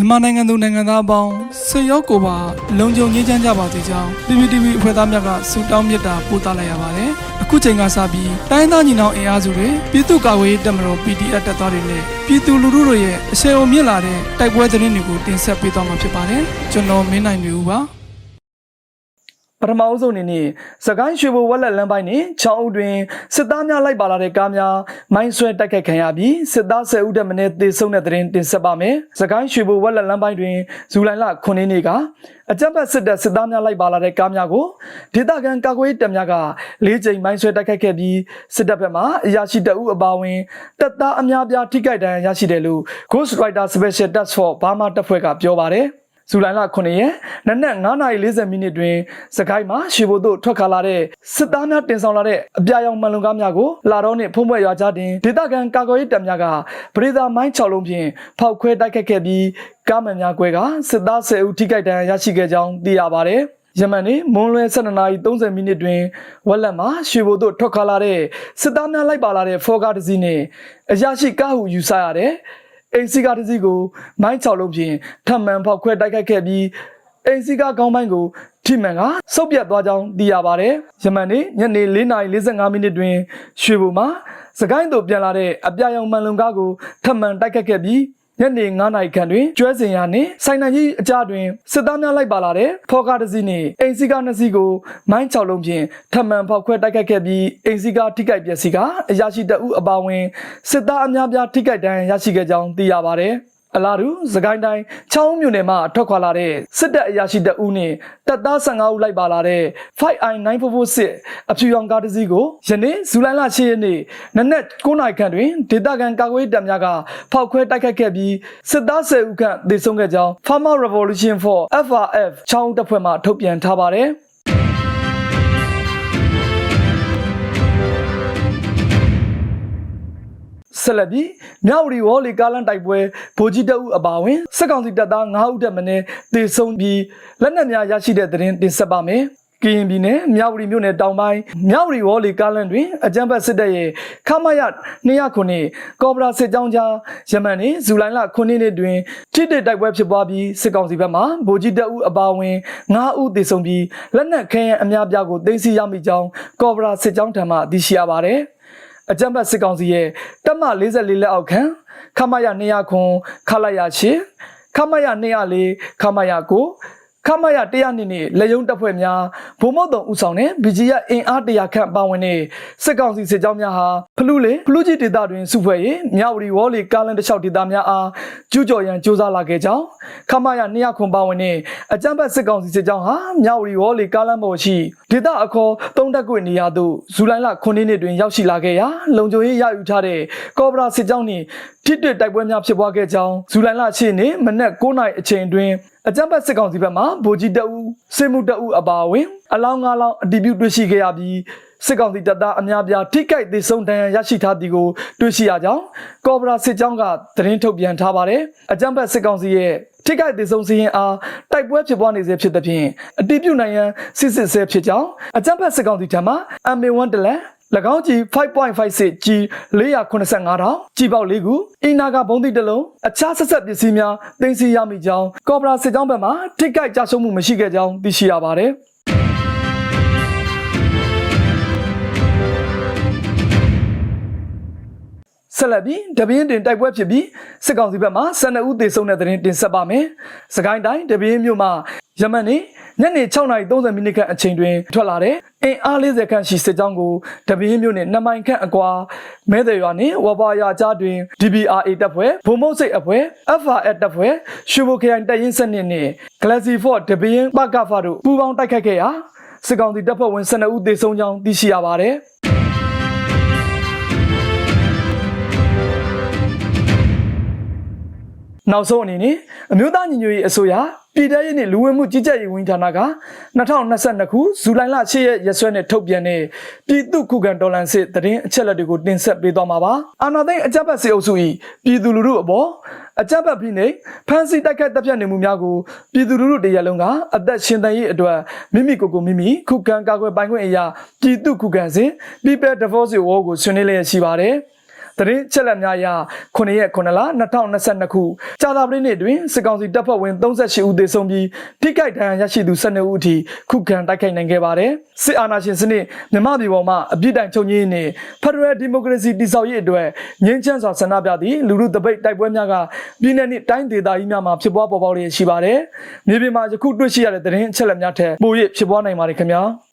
မြန်မာနိုင်ငံသူနိုင်ငံသားအပေါင်းဆွေရောက်ကိုပါလုံခြုံငြိမ်းချမ်းကြပါစေကြောင်း PPTV အဖွဲ့သားများကဆုတောင်းမေတ္တာပို့သလိုက်ရပါတယ်။အခုချိန်ကစပြီးတိုင်းသားညီနောင်အင်အားစုတွေပြည်သူ့ကာကွယ်ရေးတပ်မတော် PDF တပ်သားတွေနဲ့ပြည်သူလူထုတို့ရဲ့အဆင်အုံမြင့်လာတဲ့တိုက်ပွဲသတင်းတွေကိုတင်ဆက်ပေးသွားမှာဖြစ်ပါတယ်။ကျွန်တော်မင်းနိုင်နေဦးပါ။ ပထမအဆုံးအနေနဲ့စကိုင်းရွှေဘိုဝက်လက်လမ်းပိုင်းနဲ့ချောင်းဦးတွင်စစ်သားများလိုက်ပါလာတဲ့ကားများမိုင်းဆွဲတိုက်ခတ်ခံရပြီးစစ်သား10ဦးတက်မင်းသေဆုံးတဲ့တဲ့ရင်တင်ဆက်ပါမယ်။စကိုင်းရွှေဘိုဝက်လက်လမ်းပိုင်းတွင်ဇူလိုင်လ9ရက်နေ့ကအကြမ်းဖက်စစ်တပ်စစ်သားများလိုက်ပါလာတဲ့ကားများကိုဒေသခံကာကွယ်ရေးတပ်များကလေးကြိမ်မိုင်းဆွဲတိုက်ခတ်ခဲ့ပြီးစစ်တပ်ဘက်မှအရာရှိတအုပ်အပါအဝင်တပ်သားအများပြားထိခိုက်ဒဏ်ရာရရှိတယ်လို့ Ghost Rider Special Task Force ဘာမှတပ်ဖွဲ့ကပြောပါတယ်။ ဇူလိုင်လ9ရက်နနက်9:40မိနစ်တွင်စကိုင်းမှာရွှေဘိုသို့ထွက်ခါလာတဲ့စစ်သားများတင်ဆောင်လာတဲ့အပြာရောင်မှန်လုံကားများကိုလာတော့နှင့်ဖုံးပွဲရွာကြားတွင်ဒေသခံကာကွယ်ရေးတပ်များကပရိသာမိုင်း6လုံးဖြင့်ဖောက်ခွဲတိုက်ခတ်ခဲ့ပြီးကားမှန်များကွဲကစစ်သား10ဦးထိခိုက်ဒဏ်ရာရရှိခဲ့ကြောင်းသိရပါဗျ။ယမန်နေ့မွန်းလွဲ12:30မိနစ်တွင်ဝက်လက်မှာရွှေဘိုသို့ထွက်ခါလာတဲ့စစ်သားများလိုက်ပါလာတဲ့ဖော်ကားတစ်စီးနှင့်အရာရှိကားဟုယူဆရတဲ့ အိမ်စီကားတစ်စီးကိုမိုင်း6လုံးဖြင့်ထပ်မံဖောက်ခွဲတိုက်ခိုက်ခဲ့ပြီးအိမ်စီကားကောင်းပိုင်းကိုထိမှန်ကစုပ်ပြတ်သွားကြောင်းသိရပါတယ်။ယမန်နေ့ညနေ4:45မိနစ်တွင်ရွှေဘိုမှာစကိုင်းသို့ပြန်လာတဲ့အပြာရောင်မှန်လုံကားကိုထပ်မံတိုက်ခတ်ခဲ့ပြီး ညနေ9နာရီခန့်တွင်ကျွဲစင်ရနှင့်ဆိုင်နိုင်ကြီးအကြတွင်စစ်သားများလိုက်ပါလာတဲ့ဖော်ကားတစ်စီးနှင့်အိမ်စီကားနှစ်စီးကိုမိုင်း6လုံးဖြင့်ထပ်မံဖောက်ခွဲတိုက်ခတ်ခဲ့ပြီးအိမ်စီကားထိခိုက်ပျက်စီးကအရာရှိတအုပ်အပါအဝင်စစ်သားအများပြားထိခိုက်ဒဏ်ရာရရှိခဲ့ကြောင်းသိရပါတယ်။ အလားတူစကိုင်းတိုင်းချောင်းမြို့နယ်မှာထွက်ခွာလာတဲ့စစ်တပ်အရာရှိတအုပ်နဲ့တပ်သား15ဦးလိုက်ပါလာတဲ့ 5i9446 အဖြူရောင်ကားတစ်စီးကိုယနေ့ဇူလိုင်လ10ရက်နေ့နနက်9နာရီခန့်တွင်ဒေသခံကာကွယ်ရေးတပ်များကဖောက်ခွဲတိုက်ခတ်ခဲ့ပြီးစစ်သား10ဦးခန့်သေဆုံးခဲ့ကြောင်း Farmer Revolution for FRF ချောင်းတပ်ဖွဲ့မှထုတ်ပြန်ထားပါတယ်။ ဆက်လက်ပြီးမြောက်ရီဝေါ်လီကားလန်တိုက်ပွဲဗိုလ်ကြီးတအုပ်အပါအဝင်စစ်ကောင်စီတပ်သား9ဦးတက်မင်းတေဆုံးပြီးလက်နက်များရရှိတဲ့သတင်းတင်ဆက်ပါမယ်။ကရင်ပြည်နယ်မြောက်ရီမြို့နယ်တောင်ပိုင်းမြောက်ရီဝေါ်လီကားလန်တွင်အကြမ်းဖက်စစ်တပ်ရဲ့ခမရ209ကော်ဘရာစစ်ကြောင်းကြားယမန်နေ့ဇူလိုင်လ9ရက်နေ့တွင်ထိတစ်တိုက်ပွဲဖြစ်ပွားပြီးစစ်ကောင်စီဘက်မှဗိုလ်ကြီးတအုပ်အပါအဝင်9ဦးသေဆုံးပြီးလက်နက်ခဲယံအများပြားကိုသိမ်းဆည်းရမိကြောင်းကော်ဘရာစစ်ကြောင်းထံမှသိရှိရပါသည်။ အကြံဖတ်စစ်ကောင်စီရဲ့တပ်မ44လက်အောက်ခံခမရ200ခွန်ခလာရ8ခမရ204ခမရ9 ခမရ100နှစ်နဲ့လက်ယုံတပ်ဖွဲ့များဗိုလ်မောက်တော်ဦးဆောင်တဲ့ BGF အင်အား100ခန့်ပါဝင်တဲ့စစ်ကောင်စီစစ်ကြောင်းများဟာဖလူးလေဖလူးကြီးဒေသတွင်စုဖွဲ့၍မြောက်ရီဝေါ်လီကားလန်တစ်လျှောက်ဒေသများအားကျူးကျော်ရန်စ조사လာခဲ့ကြောင်းခမရ200ခွန်ပါဝင်တဲ့အကြမ်းဖက်စစ်ကောင်စီစစ်ကြောင်းဟာမြောက်ရီဝေါ်လီကားလန်ပေါ်ရှိဒေသအခေါ်သုံးတက်ကွေနေရာသို့ဇူလိုင်လ9ရက်နေ့တွင်ရောက်ရှိလာခဲ့ရာလုံခြုံရေးရယူထားတဲ့ကော့ဘရာစစ်ကြောင်းနှင့်ထိတွေ့တိုက်ပွဲများဖြစ်ပွားခဲ့ကြောင်းဇူလိုင်လ10ရက်နေ့မနက်9:00နာရီအချိန်တွင် အကြမ်းဖက်စစ်ကောင်စီဘက်မှဗိုလ်ကြီးတအုပ်စစ်မှုတအုပ်အပါအဝင်အလောင်း၅လောင်းအတည်ပြုတွေ့ရှိခဲ့ရပြီးစစ်ကောင်စီတပ်သားအများပြားထိခိုက်ဒေဆုံးဒဏ်ရာရရှိထားသည်ကိုတွေ့ရှိရကြောင်းကော့ဘရာစစ်ကြောင်းကသတင်းထုတ်ပြန်ထားပါတယ်အကြမ်းဖက်စစ်ကောင်စီရဲ့ထိခိုက်ဒေဆုံးစီရင်အားတိုက်ပွဲဖြစ်ပွားနေစေဖြစ်သဖြင့်အတိပြုနိုင်ရန်စစ်စစ်ဆဲဖြစ်ကြောင်းအကြမ်းဖက်စစ်ကောင်စီထံမှ MA1 တလန်၎ င်းကြီး5.56ကြီး485တောင်ကြီးပေါက်၄ခုအင်နာကဘုံသီးတစ်လုံးအခြားဆက်ဆက်ပစ္စည်းများတင်စီရမိကြောင်းကော်ပိုရာစစ်ကြောင်းဘက်မှထိခိုက်ကြဆုံးမှုမရှိခဲ့ကြောင်းသိရှိရပါတယ်ဆက်လက်ပြီးတပင်းတင်တိုက်ပွဲဖြစ်ပြီးစစ်ကောင်စီဘက်မှ12ဦးသေဆုံးတဲ့တဲ့တင်တင်ဆက်ပါမယ်။စကိုင်းတိုင်းတပင်းမြို့မှာ ယမန်နေ့ညနေ6:30မိနစ်ခန့်အချိန်တွင်ထွက်လာတဲ့အင်အား40ခန့်ရှိစစ်ကြောင်းကိုတပင်းမြို့နယ်နမိုင်ခန့်အကွာမဲတဲ့ရွာနှင့်ဝဘာရွာကြားတွင် DBRA တပ်ဖွဲ့ဗိုလ်မုတ်စိတ်အဖွဲ့ FRS တပ်ဖွဲ့ရွှေဘိုခရိုင်တပ်ရင်းစနစ်နှင့် Galaxy Fort တပင်းပကဖာတို့ပူးပေါင်းတိုက်ခတ်ခဲ့ရာစစ်ကောင်စီတပ်ဖွဲ့ဝင်12ဦးသေဆုံးကြောင်းသိရှိရပါတယ်။ နောက်ဆုံးအနေနဲ့အမျိုးသားညီညွတ်ရေးအစိုးရပြည်ထရေးနှင့်လူဝင်မှုကြီးကြပ်ရေးဝန်ကြီးဌာနက2022ခုဇူလိုင်လ10ရက်ရက်စွဲနဲ့ထုတ်ပြန်တဲ့ပြည်သူ့ခုခံတော်လှန်စစ်တရင်အချက်လက်တွေကိုတင်ဆက်ပေးသွားမှာပါအာနာသိန်းအကြက်ဘတ်စေအုပ်စု၏ပြည်သူလူထုအပေါ်အကြက်ဘတ်ပြီးနေဖမ်းဆီးတိုက်ခတ်တပ်ဖြတ်နေမှုများကိုပြည်သူလူထုတရလုံးကအသက်ရှင်သန်ရေးအတွက်မိမိကိုယ်ကိုမိမိခုခံကာကွယ်ပိုင်ခွင့်အရာပြည်သူ့ခုခံစဉ် People Divorce War ကိုဆွေးနွေးလျက်ရှိပါတယ်တ သတင်းချက်လက်များအရ9ရက်9လ2022ခုကြာသပတေးနေ့တွင်စစ်ကောင်စီတပ်ဖွဲ့ဝင်38ဦးသေဆုံးပြီးထိခိုက်ဒဏ်ရာရရှိသူ12ဦးအထိခုခံတိုက်ခိုက်နိုင်ခဲ့ပါတယ်စစ်အာဏာရှင်စနစ်မြမပြည်ပေါ်မှာအပြစ်တိုင်ချုပ်ငြင်းနေဖက်ဒရယ်ဒီမိုကရေစီတည်ဆောက်ရေးအတွက်ငြင်းချမ်းစွာဆန္ဒပြသည့်လူလူတပိတ်တိုက်ပွဲများကပြည်내နှင့်တိုင်းဒေသကြီးများမှာဖြစ်ပွားပေါ်ပေါက်လျက်ရှိပါတယ်မြေပြင်မှာယခုတွေ့ရှိရတဲ့သတင်းအချက်အလက်များထက်ပို၍ဖြစ်ပွားနိုင်ပါတယ်ခင်ဗျာ